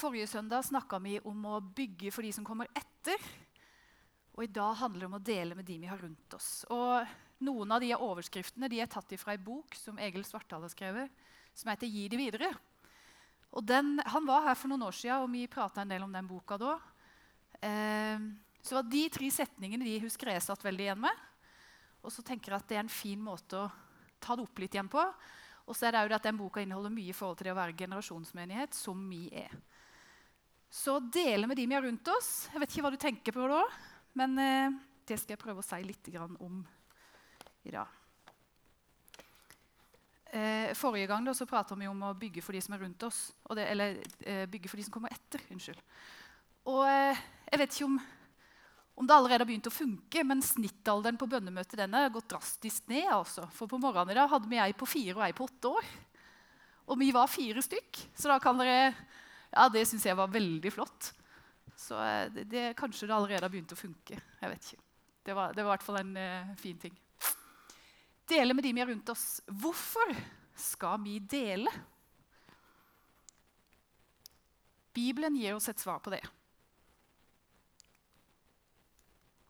Forrige søndag snakka vi om å bygge for de som kommer etter. Og i dag handler det om å dele med de vi har rundt oss. Og Noen av de overskriftene de er tatt fra ei bok som Egil Svartdal har skrevet, som heter 'Gi det videre'. Den, han var her for noen år siden, og vi prata en del om den boka da. Eh, så var de tre setningene de husker jeg satt veldig igjen med. Og så tenker jeg at det er en fin måte å ta det opp litt igjen på. Og så er det jo at den boka inneholder mye i forhold til det å være generasjonsmenighet, som vi er. Så dele med de vi har rundt oss. Jeg vet ikke hva du tenker på da, men eh, det skal jeg prøve å si litt om i dag. Eh, forrige gang da, så prata vi om å bygge for de som er rundt oss. Det, eller eh, bygge for de som kommer etter. unnskyld. Og jeg vet ikke om, om, det allerede har begynt å funke, men snittalderen på bønnemøtet denne har gått drastisk ned. altså. For på morgenen i dag hadde vi ei på fire og ei på åtte år. Og vi var fire stykk. Så da kan dere Ja, det syns jeg var veldig flott. Så eh, det, det, kanskje det allerede har begynt å funke. Jeg vet ikke. Det var, det var i hvert fall en uh, fin ting dele med de vi har rundt oss. Hvorfor skal vi dele? Bibelen gir oss et svar på det.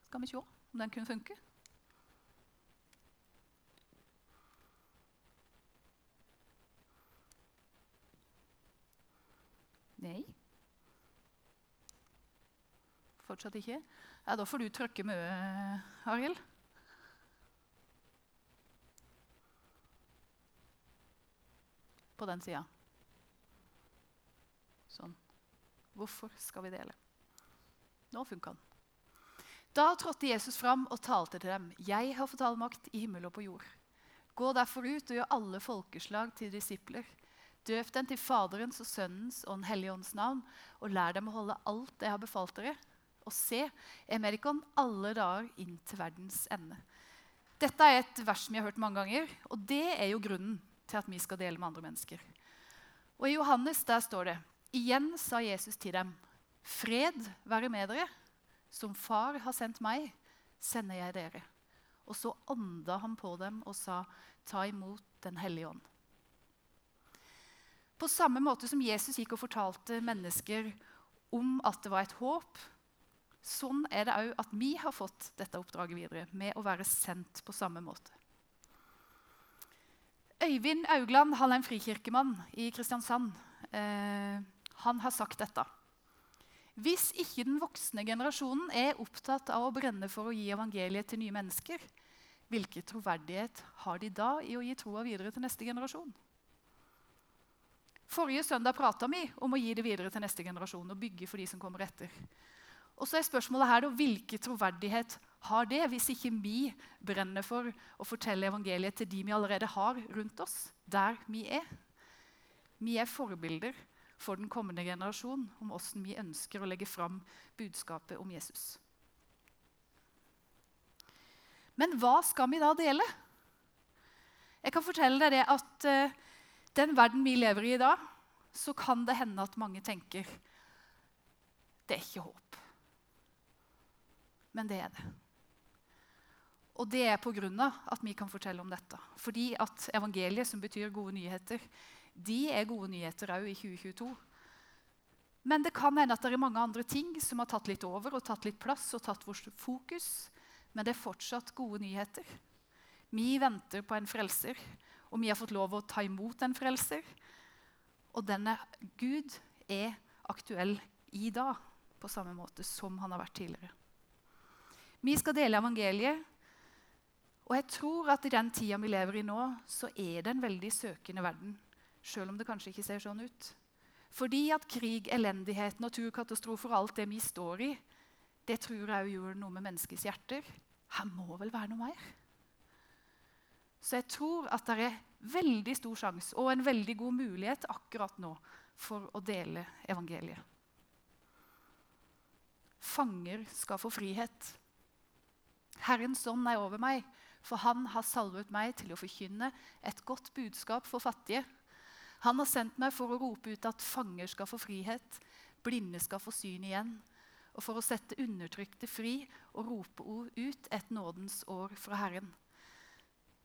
Skal vi se om den kunne funke? Nei. Fortsatt ikke? Ja, Da får du trykke mye, Arild. på den sida. Sånn. Hvorfor skal vi dele? Nå funka den. Da trådte Jesus fram og talte til dem. Jeg har fått all makt i himmel og på jord. Gå derfor ut og gjør alle folkeslag til disipler. Døp dem til Faderens og Sønnens og Den hellige ånds navn, og lær dem å holde alt jeg har befalt dere. Og se, jeg med alle dager inn til verdens ende. Dette er et vers vi har hørt mange ganger, og det er jo grunnen til at vi skal dele med andre mennesker. Og I Johannes der står det Igjen sa Jesus til dem, Fred være med dere. Som far har sendt meg, sender jeg dere. Og så ånda han på dem og sa, Ta imot Den hellige ånd. På samme måte som Jesus gikk og fortalte mennesker om at det var et håp, sånn er det òg at vi har fått dette oppdraget videre med å være sendt på samme måte. Øyvind Augland han er en frikirkemann i Kristiansand. Eh, han har sagt dette. Hvis ikke den voksne generasjonen er opptatt av å brenne for å gi evangeliet til nye mennesker, hvilken troverdighet har de da i å gi troa videre til neste generasjon? Forrige søndag prata vi om å gi det videre til neste generasjon og bygge for de som kommer etter. Og så er spørsmålet her Hvilken troverdighet har det hvis ikke vi brenner for å fortelle evangeliet til de vi allerede har rundt oss, der vi er? Vi er forbilder for den kommende generasjon om hvordan vi ønsker å legge fram budskapet om Jesus. Men hva skal vi da dele? Jeg kan fortelle deg det at uh, den verden vi lever i i dag, så kan det hende at mange tenker det er ikke håp. Men det er det. Og det er pga. at vi kan fortelle om dette. Fordi at evangeliet, som betyr gode nyheter, de er gode nyheter òg i 2022. Men det kan hende at det er mange andre ting som har tatt litt over og tatt litt plass og tatt vårt fokus. Men det er fortsatt gode nyheter. Vi venter på en frelser, og vi har fått lov å ta imot en frelser. Og denne Gud er aktuell i dag på samme måte som han har vært tidligere. Vi skal dele evangeliet og jeg tror at i den tida vi lever i nå, så er det en veldig søkende verden. Selv om det kanskje ikke ser sånn ut. Fordi at krig, elendighet, naturkatastrofer og alt det vi står i, det tror jeg òg gjør noe med menneskets hjerter. Her må vel være noe mer? Så jeg tror at det er veldig stor sjanse og en veldig god mulighet akkurat nå for å dele evangeliet. Fanger skal få frihet. Herrens ånd er over meg, for han har salvet meg til å forkynne et godt budskap for fattige. Han har sendt meg for å rope ut at fanger skal få frihet, blinde skal få syn igjen, og for å sette undertrykte fri og rope ut et nådens år fra Herren.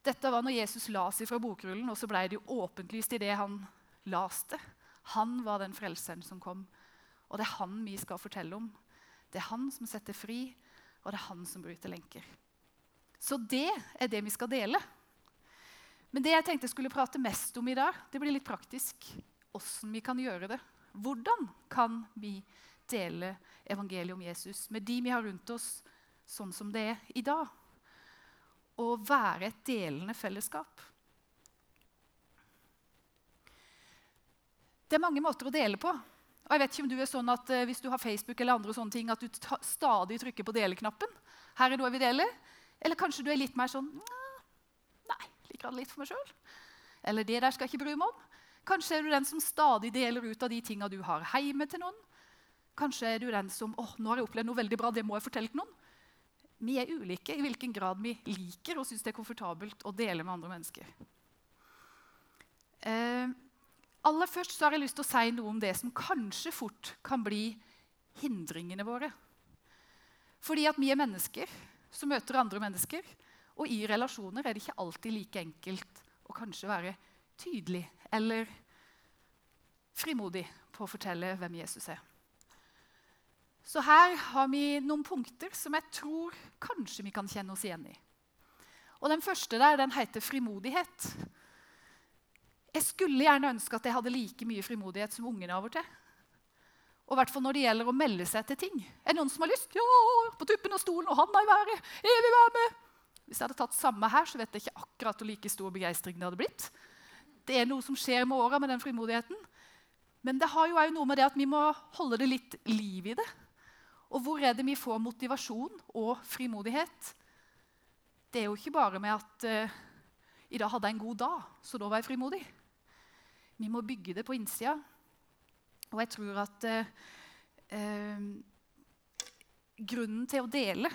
Dette var når Jesus las fra bokrullen, og så ble det jo i det han laste. Han var den frelseren som kom. Og det er han vi skal fortelle om. Det er han som setter fri, og det er han som bryter lenker. Så det er det vi skal dele. Men det jeg tenkte jeg skulle prate mest om i dag, det blir litt praktisk. Åssen vi kan gjøre det. Hvordan kan vi dele evangeliet om Jesus med de vi har rundt oss, sånn som det er i dag? Og være et delende fellesskap. Det er mange måter å dele på. Og jeg vet ikke om du er sånn at uh, Hvis du har Facebook, eller andre sånne ting, at du stadig trykker på deleknappen. Her er noe vi deler. dele. Eller kanskje du er litt mer sånn Nei, liker det litt for meg sjøl. Eller det der skal jeg ikke bry meg om. Kanskje er du den som stadig deler ut av de tinga du har hjemme til noen. Kanskje er du den som åh, nå har jeg opplevd noe veldig bra, det må jeg fortelle til noen. Vi er ulike i hvilken grad vi liker og syns det er komfortabelt å dele med andre mennesker. Eh, aller først har jeg lyst til å si noe om det som kanskje fort kan bli hindringene våre. Fordi at vi er mennesker som møter andre mennesker. Og i relasjoner er det ikke alltid like enkelt å kanskje være tydelig eller frimodig på å fortelle hvem Jesus er. Så her har vi noen punkter som jeg tror kanskje vi kan kjenne oss igjen i. Og Den første der, den heter frimodighet. Jeg skulle gjerne ønske at jeg hadde like mye frimodighet som ungene av og til. Og hvert fall når det gjelder å melde seg til ting. Er det noen som har lyst? Ja, på tuppen av stolen og handa i været. Jeg vil være med. Hvis jeg hadde tatt samme her, så vet jeg ikke akkurat hvor like stor begeistring det hadde blitt. Det er noe som skjer med åra med den frimodigheten. Men det har jo òg noe med det at vi må holde det litt liv i det. Og hvor er det vi får motivasjon og frimodighet? Det er jo ikke bare med at uh, i dag hadde jeg en god dag, så da var jeg frimodig. Vi må bygge det på innsida. Og jeg tror at uh, uh, grunnen til å dele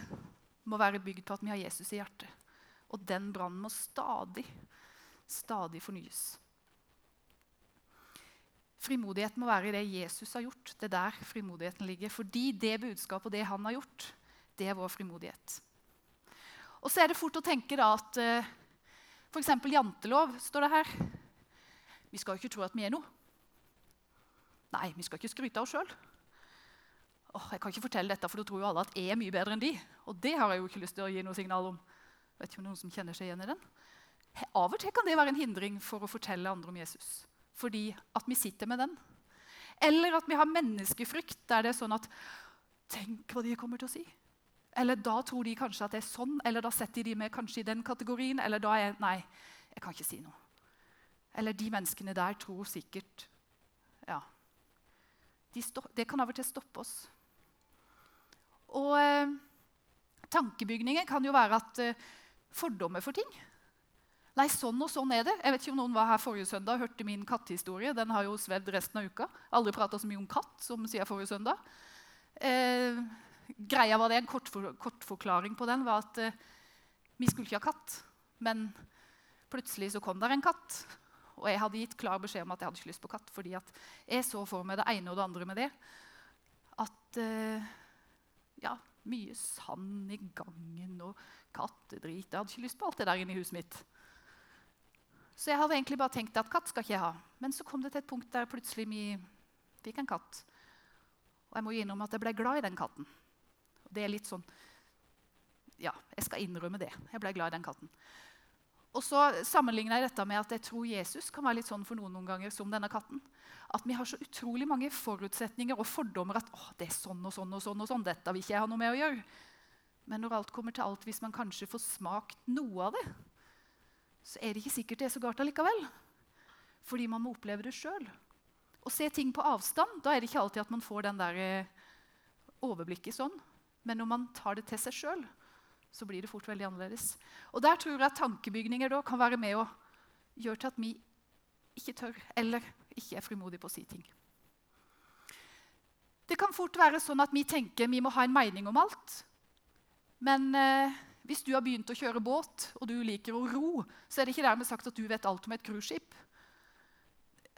må være bygd på at vi har Jesus i hjertet. Og den brannen må stadig, stadig fornyes. Frimodighet må være i det Jesus har gjort. Det er der frimodigheten ligger. Fordi det budskapet og det han har gjort, det er vår frimodighet. Og så er det fort å tenke da at uh, f.eks. jantelov står det her. Vi skal jo ikke tro at vi er noe. Nei, vi skal ikke skryte av oss sjøl. Jeg kan ikke fortelle dette, for da tror jo alle at jeg er mye bedre enn de. Og det har jeg jo ikke lyst til å gi noe signal om. Vet ikke om noen som kjenner seg igjen i den. Av og til kan det være en hindring for å fortelle andre om Jesus fordi at vi sitter med den. Eller at vi har menneskefrykt, der det er sånn at Tenk hva de kommer til å si. Eller da tror de kanskje at det er sånn, eller da setter de meg kanskje i den kategorien. Eller da er Nei, jeg kan ikke si noe. Eller de menneskene der tror sikkert Ja. De det kan av og til stoppe oss. Og eh, tankebygninger kan jo være at eh, fordommer for ting Nei, sånn og sånn er det. Jeg vet ikke om noen var her forrige søndag og hørte min kattehistorie. Den har jo svevd resten av uka. Aldri prata så mye om katt som siden forrige søndag. Eh, greia var det, En kortforklaring kort, kort på den var at eh, vi skulle ikke ha katt. Men plutselig så kom der en katt. Og jeg hadde gitt klar beskjed om at jeg hadde ikke lyst på katt. fordi jeg så for meg det ene og det andre med det. At eh, ja, mye sand i gangen og kattedrit. Jeg hadde ikke lyst på alt det der inne i huset mitt. Så jeg hadde egentlig bare tenkt at katt skal ikke jeg ha. Men så kom det til et punkt der plutselig vi fikk en katt. Og jeg må innrømme at jeg ble glad i den katten. Det er litt sånn Ja, jeg skal innrømme det. Jeg ble glad i den katten. Og så sammenligner jeg dette med at jeg tror Jesus kan være litt sånn for noen noen ganger som denne katten. At vi har så utrolig mange forutsetninger og fordommer at å, det er sånn og sånn og sånn. og sånn, dette vil ikke jeg ha noe med å gjøre. Men når alt kommer til alt, hvis man kanskje får smakt noe av det, så er det ikke sikkert det er så galt allikevel. Fordi man må oppleve det sjøl. Å se ting på avstand, da er det ikke alltid at man får den der eh, overblikket sånn. Men når man tar det til seg sjøl, så blir det fort veldig annerledes. Og Der tror jeg at tankebygninger da kan være med å gjøre til at vi ikke tør eller ikke er frimodige på å si ting. Det kan fort være sånn at vi tenker vi må ha en mening om alt. Men eh, hvis du har begynt å kjøre båt, og du liker å ro, så er det ikke dermed sagt at du vet alt om et cruiseskip.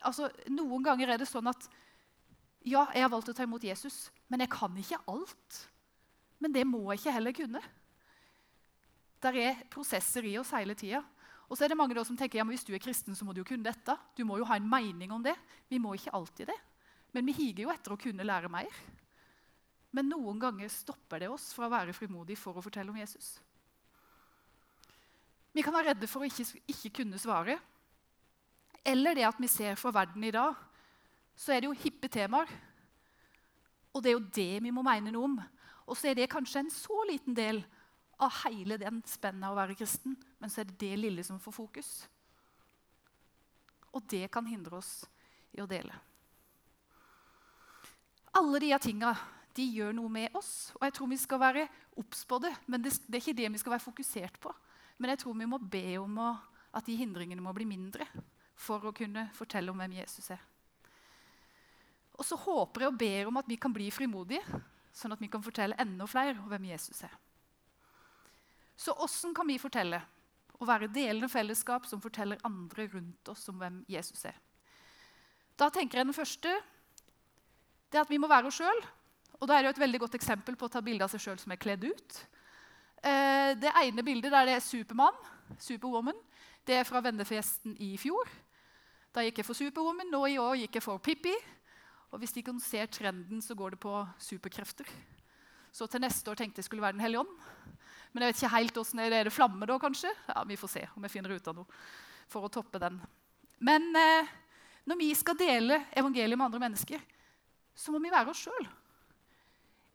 Altså, noen ganger er det sånn at ja, jeg har valgt å ta imot Jesus, men jeg kan ikke alt. Men det må jeg ikke heller kunne. Der er prosesser i oss hele tida. Og så er det mange som tenker ja, men hvis du er kristen, så må du jo kunne dette. Du må jo ha en mening om det. Vi må ikke alltid det. Men vi higer jo etter å kunne lære mer. Men noen ganger stopper det oss fra å være frimodige for å fortelle om Jesus. Vi kan være redde for å ikke, ikke kunne svare. Eller det at vi ser fra verden i dag, så er det jo hippe temaer. Og det er jo det vi må mene noe om. Og så er det kanskje en så liten del av hele den spennet å være kristen, men så er det det lille som får fokus. Og det kan hindre oss i å dele. Alle de tinga de gjør noe med oss, og jeg tror vi skal være obs på det. Men det, det, er ikke det vi skal være fokusert på. Men jeg tror vi må be om å, at de hindringene må bli mindre for å kunne fortelle om hvem Jesus er. Og så håper jeg og ber om at vi kan bli frimodige, sånn at vi kan fortelle enda flere om hvem Jesus er. Så åssen kan vi fortelle og være delende fellesskap som forteller andre rundt oss om hvem Jesus er? Da tenker jeg Den første det er at vi må være oss sjøl. Og da er det jo et veldig godt eksempel på å ta bilde av seg sjøl som er kledd ut. Eh, det ene bildet der det er Supermann, Superwoman, det er fra vennefesten i fjor. Da gikk jeg for Superwoman, nå i år gikk jeg for Pippi. Og hvis de kan se trenden, så går det på superkrefter. Så til neste år tenkte jeg skulle være Den hellige ånd. Men jeg vet ikke helt er det er det flamme da, kanskje? Ja, Vi får se om jeg finner ut av noe for å toppe den. Men eh, når vi skal dele evangeliet med andre mennesker, så må vi være oss sjøl.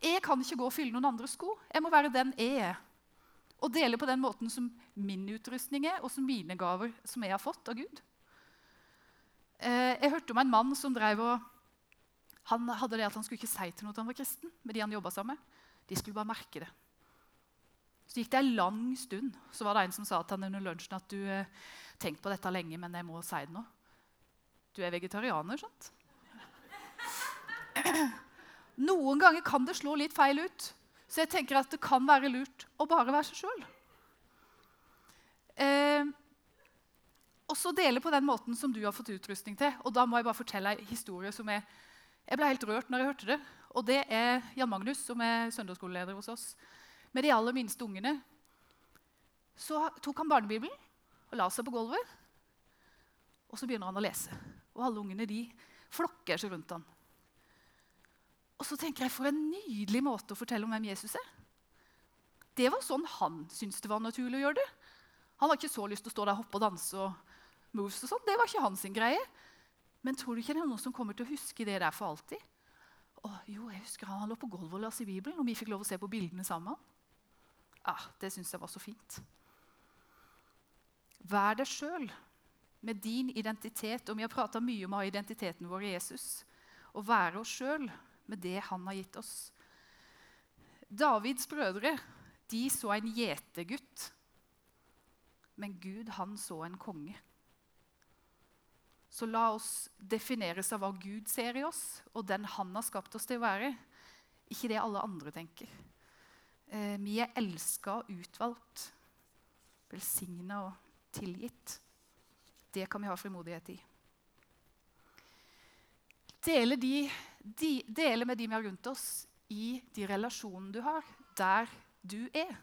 Jeg kan ikke gå og fylle noen andres sko. Jeg må være den jeg er. Og dele på den måten som min utrustning er, og som mine gaver som jeg har fått av Gud. Eh, jeg hørte om en mann som drev og han hadde det at han skulle ikke si til noe at han var kristen. med de han sammen med. De skulle bare merke det. Så gikk det en lang stund. Så var det en som sa til han under lunsjen at du tenkte tenkt på dette lenge, men jeg må si det nå. Du er vegetarianer, sant? Noen ganger kan det slå litt feil ut. Så jeg tenker at det kan være lurt å bare være seg sjøl. Eh, og så dele på den måten som du har fått utrustning til. Og da må jeg bare fortelle en historie som jeg, Jeg ble helt rørt når jeg hørte det. Og det er Jan Magnus, som er søndagsskoleleder hos oss med de aller minste ungene, så tok han barnebibelen og la seg på gulvet. Og så begynner han å lese. Og alle ungene de flokker seg rundt ham. Og så tenker jeg, For en nydelig måte å fortelle om hvem Jesus er. Det var sånn han syntes det var naturlig å gjøre det. Han har ikke så lyst til å stå der og hoppe og danse og moves og sånn. Det var ikke hans greie. Men tror du ikke det er noen som kommer til å huske det der for alltid? Å, jo, jeg husker Han han lå på gulvet og leste Bibelen, og vi fikk lov å se på bildene sammen. Ja, det syns jeg var så fint. Vær deg sjøl med din identitet. Og vi har prata mye om å ha identiteten vår i Jesus. Å være oss sjøl med det han har gitt oss. Davids brødre de så en gjetergutt, men Gud han så en konge. Så la oss defineres av hva Gud ser i oss, og den han har skapt oss til å være. Ikke det alle andre tenker. Eh, vi er elska og utvalgt, velsigna og tilgitt. Det kan vi ha frimodighet i. Dele, de, de, dele med de vi har rundt oss, i de relasjonene du har, der du er.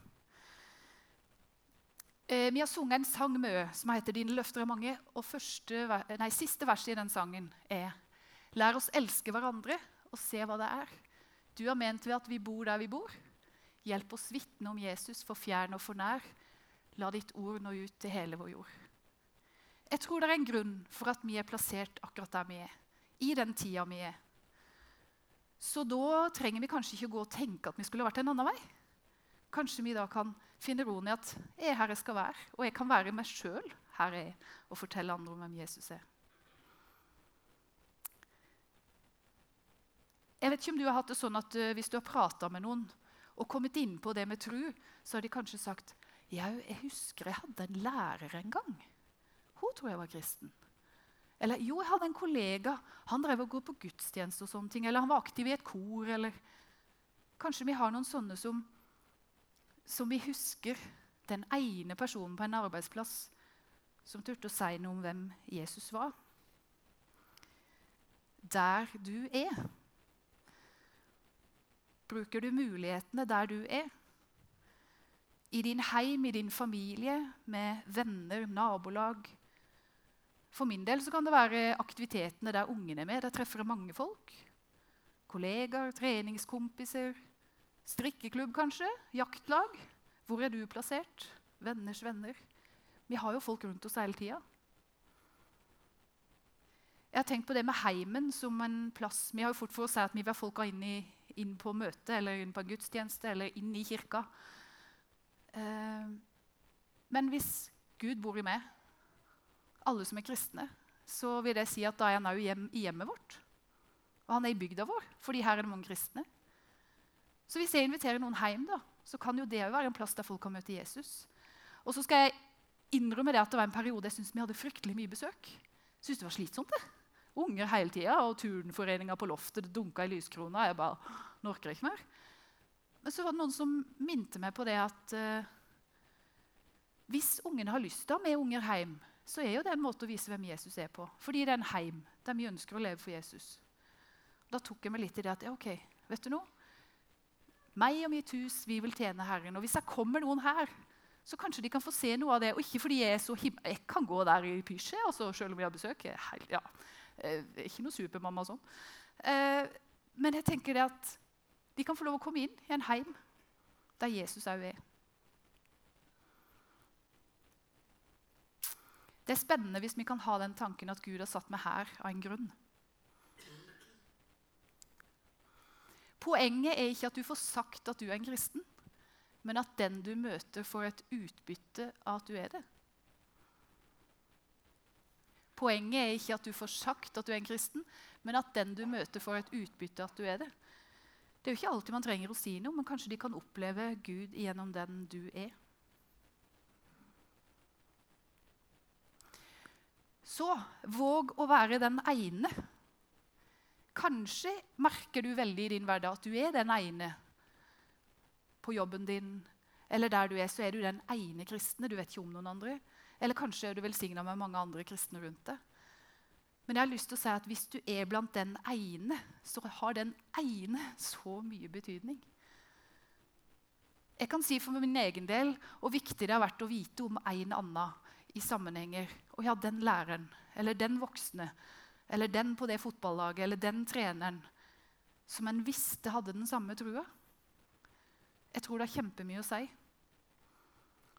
Eh, vi har sunget en sang med som heter 'Dine løfter er mange'. og første, nei, Siste verset i den sangen er 'Lær oss elske hverandre og se hva det er'. Du har ment ved at vi bor der vi bor. Hjelp oss vitne om Jesus for fjern og for nær. La ditt ord nå ut til hele vår jord. Jeg tror det er en grunn for at vi er plassert akkurat der vi er. I den tida vi er. Så da trenger vi kanskje ikke gå og tenke at vi skulle vært en annen vei. Kanskje vi da kan finne roen i at jeg er her jeg skal være, og jeg kan være meg sjøl her jeg er, og fortelle andre om hvem Jesus er. Jeg vet ikke om du har hatt det sånn at uh, Hvis du har prata med noen og kommet inn på det med tru, så har de kanskje sagt «Jeg, jeg husker jeg hadde en lærer en gang. Hun tror jeg var kristen. Eller jo, jeg hadde en kollega. Han drev og går på gudstjeneste og sånne ting. Eller han var aktiv i et kor. Eller kanskje vi har noen sånne som, som vi husker. Den ene personen på en arbeidsplass som turte å si noe om hvem Jesus var. Der du er. Bruker du mulighetene der du er? I din heim, i din familie, med venner, nabolag, For min del kan det være aktivitetene der ungene er med. Der treffer jeg mange folk. Kollegaer, treningskompiser, strikkeklubb kanskje, jaktlag. Hvor er du plassert? Venners venner. Vi har jo folk rundt oss hele tida. Jeg har tenkt på det med heimen som en plass. Vi har jo fort for å si at vi vil folka inn, i, inn, på møte eller inn på en gudstjeneste eller inn i kirka. Eh, men hvis Gud bor i meg, alle som er kristne, så vil det si at da er han òg hjem, i hjemmet vårt. Og han er i bygda vår, fordi her er det mange kristne. Så hvis jeg inviterer noen hjem, da, så kan jo det òg være en plass der folk kan møte Jesus. Og så skal jeg innrømme det at det var en periode jeg syntes vi hadde fryktelig mye besøk. Synes det var slitsomt. det. Unger hele tida, og turnforeninga på loftet det dunka i lyskrona. Jeg bare Nå orker jeg ikke mer. Men så var det noen som minte meg på det at uh, hvis ungene har lyst til å ha med unger hjem, så er jo det en måte å vise hvem Jesus er på. Fordi det er en heim der vi ønsker å leve for Jesus. Da tok jeg meg litt i det at ja, ok, vet du noe? Meg og mitt hus, vi vil tjene Herren. Og hvis det kommer noen her, så kanskje de kan få se noe av det. Og ikke fordi jeg er så him Jeg kan gå der i pysje altså, selv om jeg har besøk. Jeg ja. Ikke noe supermamma sånn. Eh, men jeg tenker det at de kan få lov å komme inn i en heim der Jesus òg er. Det er spennende hvis vi kan ha den tanken at Gud har satt meg her av en grunn. Poenget er ikke at du får sagt at du er en kristen, men at den du møter, får et utbytte av at du er det. Poenget er ikke at du får sagt at du er en kristen, men at den du møter, får et utbytte av at du er det. Det er jo ikke alltid man trenger å si noe, men kanskje de kan oppleve Gud gjennom den du er. Så våg å være den ene Kanskje merker du veldig i din hverdag at du er den ene på jobben din. Eller der du er, så er du den ene kristne. Du vet ikke om noen andre. Eller kanskje er du velsigna med mange andre kristne rundt deg. Men jeg har lyst til å si at hvis du er blant den ene, så har den ene så mye betydning. Jeg kan si for min egen del hvor viktig det har vært å vite om en annen i sammenhenger. Og ja, den læreren eller den voksne eller den på det fotballaget eller den treneren som en visste hadde den samme trua. Jeg tror det har kjempemye å si.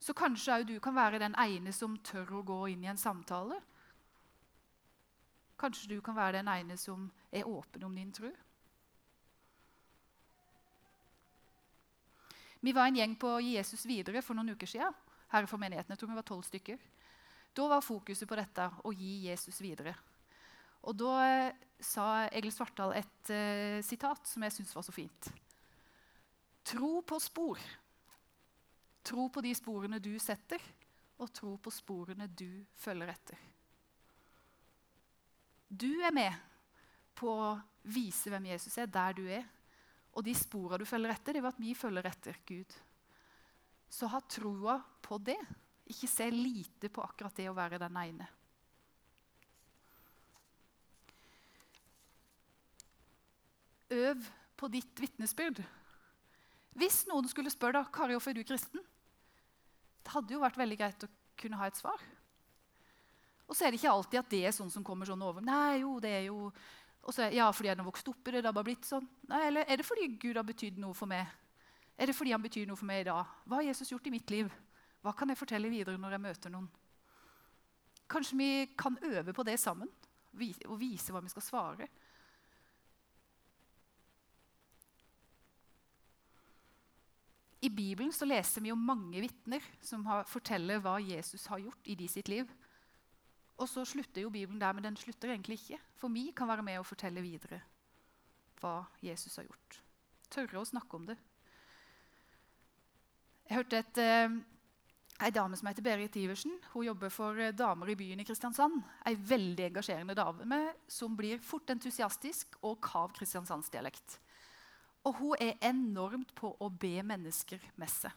Så kanskje òg du kan være den ene som tør å gå inn i en samtale. Kanskje du kan være den ene som er åpen om din tru. Vi var en gjeng på Jesus videre for noen uker siden. Her for menigheten. Jeg tror vi var tolv stykker. Da var fokuset på dette å gi Jesus videre. Og da eh, sa Egil Svartdal et uh, sitat som jeg syntes var så fint. Tro på spor. Tro på de sporene du setter, og tro på sporene du følger etter. Du er med på å vise hvem Jesus er, der du er. Og de sporene du følger etter, det var at vi følger etter Gud. Så ha troa på det. Ikke se lite på akkurat det å være den ene. øv på ditt vitnesbyrd. Hvis noen skulle spørre deg, Kari, hvorfor er du kristen, det hadde jo vært veldig greit å kunne ha et svar. Og så er det ikke alltid at det er sånn som kommer sånn over. Nei, jo, det er jo... Og så, ja, fordi jeg har vokst opp i det, det har bare blitt sånn. Nei, eller er det fordi Gud har betydd noe for meg? Er det fordi han betyr noe for meg i dag? Hva har Jesus gjort i mitt liv? Hva kan jeg fortelle videre når jeg møter noen? Kanskje vi kan øve på det sammen og vise hva vi skal svare. I Bibelen så leser vi om mange vitner som har, forteller hva Jesus har gjort i de sitt liv. Og så slutter jo Bibelen der, men den slutter egentlig ikke. For vi kan være med og fortelle videre hva Jesus har gjort. Tørre å snakke om det. Jeg hørte et, eh, ei dame som heter Berit Iversen. Hun jobber for eh, damer i byen i Kristiansand. Ei veldig engasjerende dame som blir fort entusiastisk og kav kristiansandsdialekt. Og hun er enormt på å be mennesker med seg.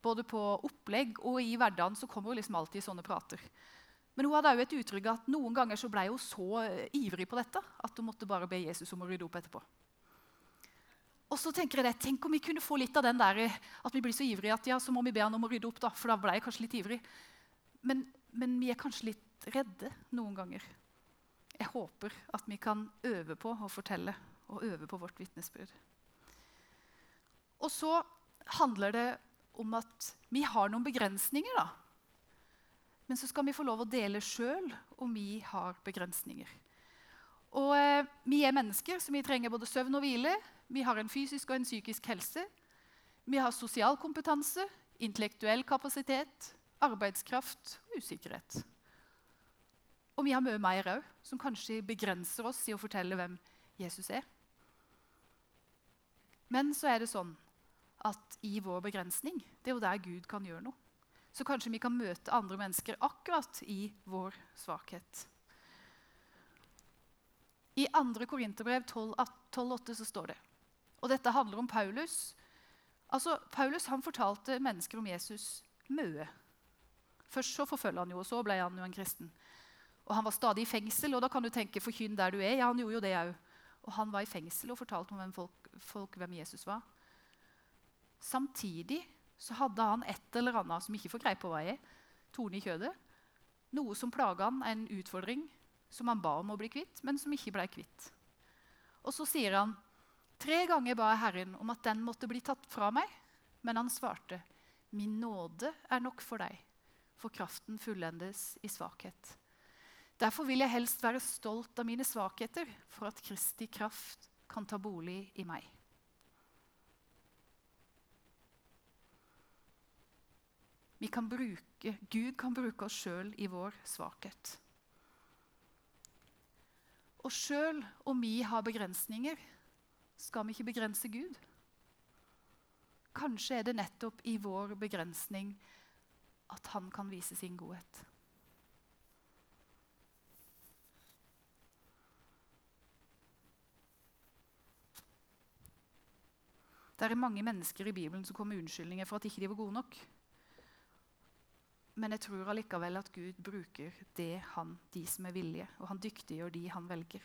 Både på opplegg og i hverdagen så kommer hun liksom alltid i sånne prater. Men hun hadde også et uttrykk at noen ganger så ble hun så eh, ivrig på dette at hun måtte bare be Jesus om å rydde opp etterpå. Og så tenker jeg det, Tenk om vi kunne få litt av den der at vi blir så ivrige at ja, så må vi be han om å rydde opp. da, for da ble jeg kanskje litt ivrig. Men men vi er kanskje litt redde noen ganger. Jeg håper at vi kan øve på å fortelle og øve på vårt vitnesbyrd. Og så handler det om at vi har noen begrensninger. da. Men så skal vi få lov å dele sjøl om vi har begrensninger. Og eh, Vi er mennesker, så vi trenger både søvn og hvile. Vi har en fysisk og en psykisk helse. Vi har sosial kompetanse, intellektuell kapasitet, arbeidskraft og usikkerhet. Og vi har mye mer òg, som kanskje begrenser oss i å fortelle hvem Jesus er. Men så er det sånn at i vår begrensning det er jo der Gud kan gjøre noe. Så kanskje vi kan møte andre mennesker akkurat i vår svakhet. I 2. Korinterbrev 12,8 så står det Og dette handler om Paulus. Altså, Paulus han fortalte mennesker om Jesus mye. Først så forfølger han jo, og så ble han jo en kristen. Og Han var stadig i fengsel, og da kan du tenke 'forkynn der du er'. Ja, han gjorde jo det òg. Og han var i fengsel og fortalte om hvem folk, folk hvem Jesus var. Samtidig så hadde han et eller annet som ikke får greie på hva er. Tone i kjødet. Noe som plaga han, en utfordring som han ba om å bli kvitt, men som ikke ble kvitt. Og så sier han tre ganger ba jeg Herren om at den måtte bli tatt fra meg. Men han svarte, min nåde er nok for deg, for kraften fullendes i svakhet. Derfor vil jeg helst være stolt av mine svakheter, for at Kristi kraft kan ta bolig i meg. Kan bruke, Gud kan bruke oss sjøl i vår svakhet. Og sjøl om vi har begrensninger, skal vi ikke begrense Gud. Kanskje er det nettopp i vår begrensning at han kan vise sin godhet. Det er mange mennesker i Bibelen som kommer med unnskyldninger for at ikke de var gode nok. Men jeg tror allikevel at Gud bruker det han, de som er villige, og han dyktiggjør de han velger.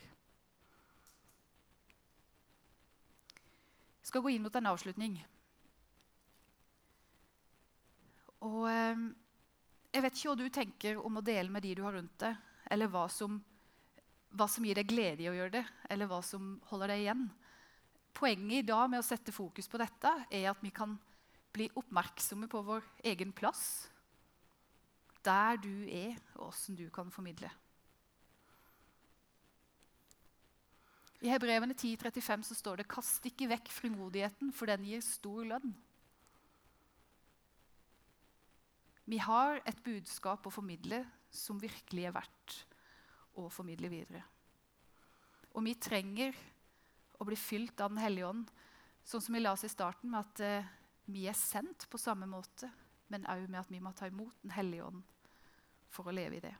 Skal gå inn mot en avslutning. Og eh, Jeg vet ikke hva du tenker om å dele med de du har rundt deg, eller hva som, hva som gir deg glede i å gjøre det, eller hva som holder deg igjen. Poenget i dag med å sette fokus på dette er at vi kan bli oppmerksomme på vår egen plass. Der du er, og åssen du kan formidle. I Hebrevene 10,35 så står det 'Kast ikke vekk frimodigheten, for den gir stor lønn'. Vi har et budskap å formidle som virkelig er verdt å formidle videre. Og vi trenger å bli fylt av Den hellige ånd. Sånn som vi la oss i starten, med at eh, vi er sendt på samme måte, men òg med at vi må ta imot Den hellige ånd for å leve i det.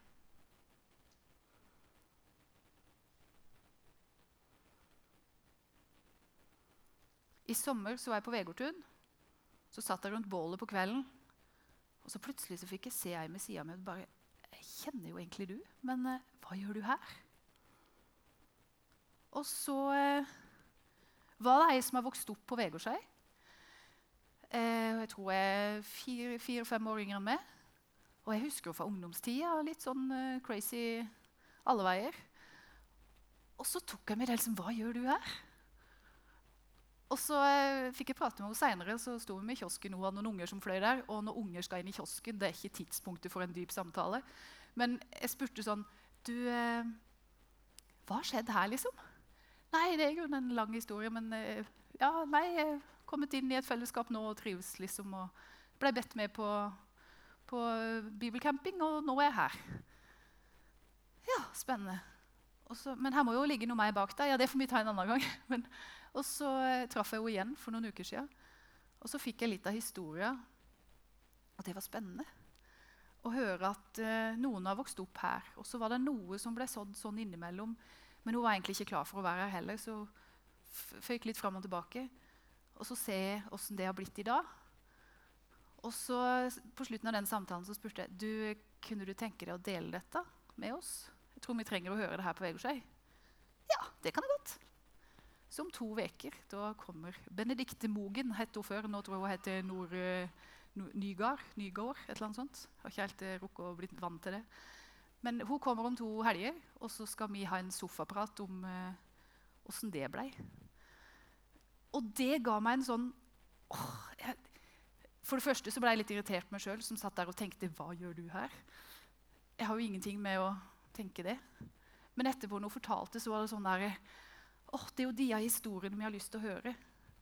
I sommer så var jeg på Vegårtun. Så satt jeg rundt bålet på kvelden. Og så plutselig så fikk jeg se ei med sida mi og bare Jeg kjenner jo egentlig du, men eh, hva gjør du her? Og så eh, var det ei som har vokst opp på Vegårshei. Eh, jeg tror jeg er fire-fem år yngre enn meg. Og jeg husker jo fra ungdomstida. Litt sånn uh, crazy alle veier. Og så tok jeg med det liksom Hva gjør du her? Og så eh, fikk jeg prate med henne seinere. Så sto vi i kiosken, hun hadde noen unger som fløy der. Og når unger skal inn i kiosken, det er ikke tidspunktet for en dyp samtale. Men jeg spurte sånn Du, eh, hva har skjedd her, liksom? Nei, det er jo en lang historie, men eh, ja, nei, jeg er kommet inn i et fellesskap nå og trives, liksom. Og ble bedt med på, på bibelcamping, og nå er jeg her. Ja, spennende. Også, men her må jo ligge noe mer bak deg. Ja, det får vi ta en annen gang. Men, og så eh, traff jeg henne igjen for noen uker siden. Og så fikk jeg litt av historien. Og det var spennende å høre at uh, noen har vokst opp her. Og så var det noe som ble sådd sånn innimellom men hun var egentlig ikke klar for å være her heller, så føyk litt fram og tilbake. Og så se åssen det har blitt i dag. Og så På slutten av den samtalen så spurte jeg du, kunne du tenke deg å dele dette med oss. Jeg tror vi trenger å høre det her på Vegårshei. Ja, det kan jeg godt. Så om to uker kommer Benedicte Mogen, het hun før. Nå tror jeg hun heter Nord, Nygard, Nygård, et eller annet sånt. Har ikke helt eh, rukket å bli vant til det. Men hun kommer om to helger, og så skal vi ha en sofaprat om åssen eh, det blei. Og det ga meg en sånn åh, jeg, For det første så ble jeg litt irritert meg sjøl, som satt der og tenkte Hva gjør du her? Jeg har jo ingenting med å tenke det. Men etterpå når hun fortalte, så var det sånn der åh, Det er jo de historiene vi har lyst til å høre.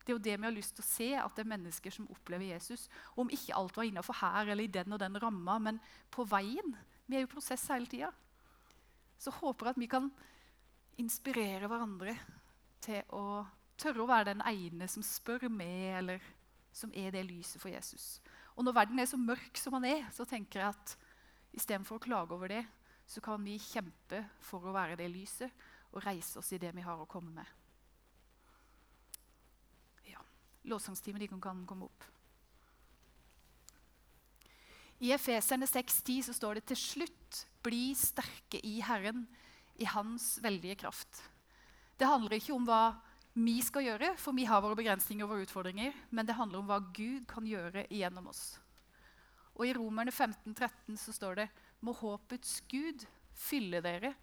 Det er jo det vi har lyst til å se, at det er mennesker som opplever Jesus. Om ikke alt var innafor her eller i den og den ramma, men på veien. Vi er jo i prosess hele tida. Så håper jeg at vi kan inspirere hverandre til å tørre å være den ene som spør med, eller som er det lyset for Jesus. Og når verden er så mørk som den er, så tenker jeg at istedenfor å klage over det, så kan vi kjempe for å være det lyset og reise oss i det vi har å komme med lovsangsteamet kan komme opp. I Efeserne 6,10 så står det til slutt bli sterke i Herren, i Hans veldige kraft. Det handler ikke om hva vi skal gjøre, for vi har våre begrensninger og våre utfordringer, men det handler om hva Gud kan gjøre gjennom oss. Og I Romerne 15, 13 så står det må håpets Gud fylle dere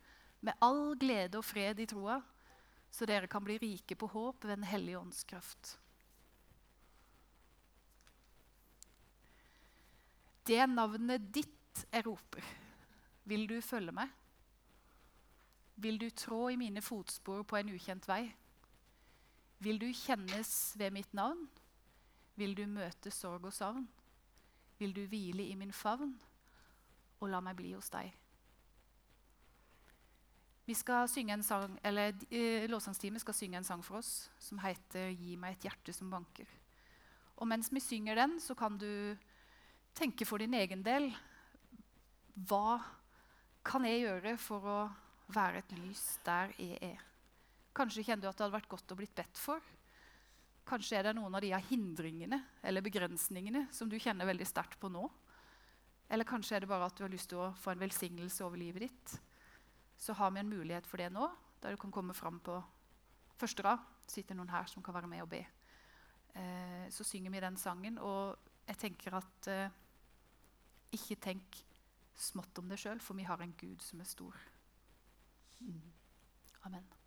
med all glede og fred i troa, så dere kan bli rike på håp ved Den hellige ånds kraft. det navnet ditt jeg roper, vil du følge meg? Vil du trå i mine fotspor på en ukjent vei? Vil du kjennes ved mitt navn? Vil du møte sorg og savn? Vil du hvile i min favn og la meg bli hos deg? Vi skal synge en sang, eller eh, Lovsangsteamet skal synge en sang for oss som heter 'Gi meg et hjerte som banker'. Og mens vi synger den, så kan du tenke for din egen del Hva kan jeg gjøre for å være et lys der jeg er? Kanskje kjenner du at det hadde vært godt å blitt bedt for. Kanskje er det noen av de hindringene eller begrensningene som du kjenner veldig sterkt på nå. Eller kanskje er det bare at du har lyst til å få en velsignelse over livet ditt. Så har vi en mulighet for det nå, der du kan komme fram på første rad. sitter noen her som kan være med og be. Eh, så synger vi den sangen. Og jeg tenker at eh, ikke tenk smått om det sjøl, for vi har en Gud som er stor. Mm. Amen.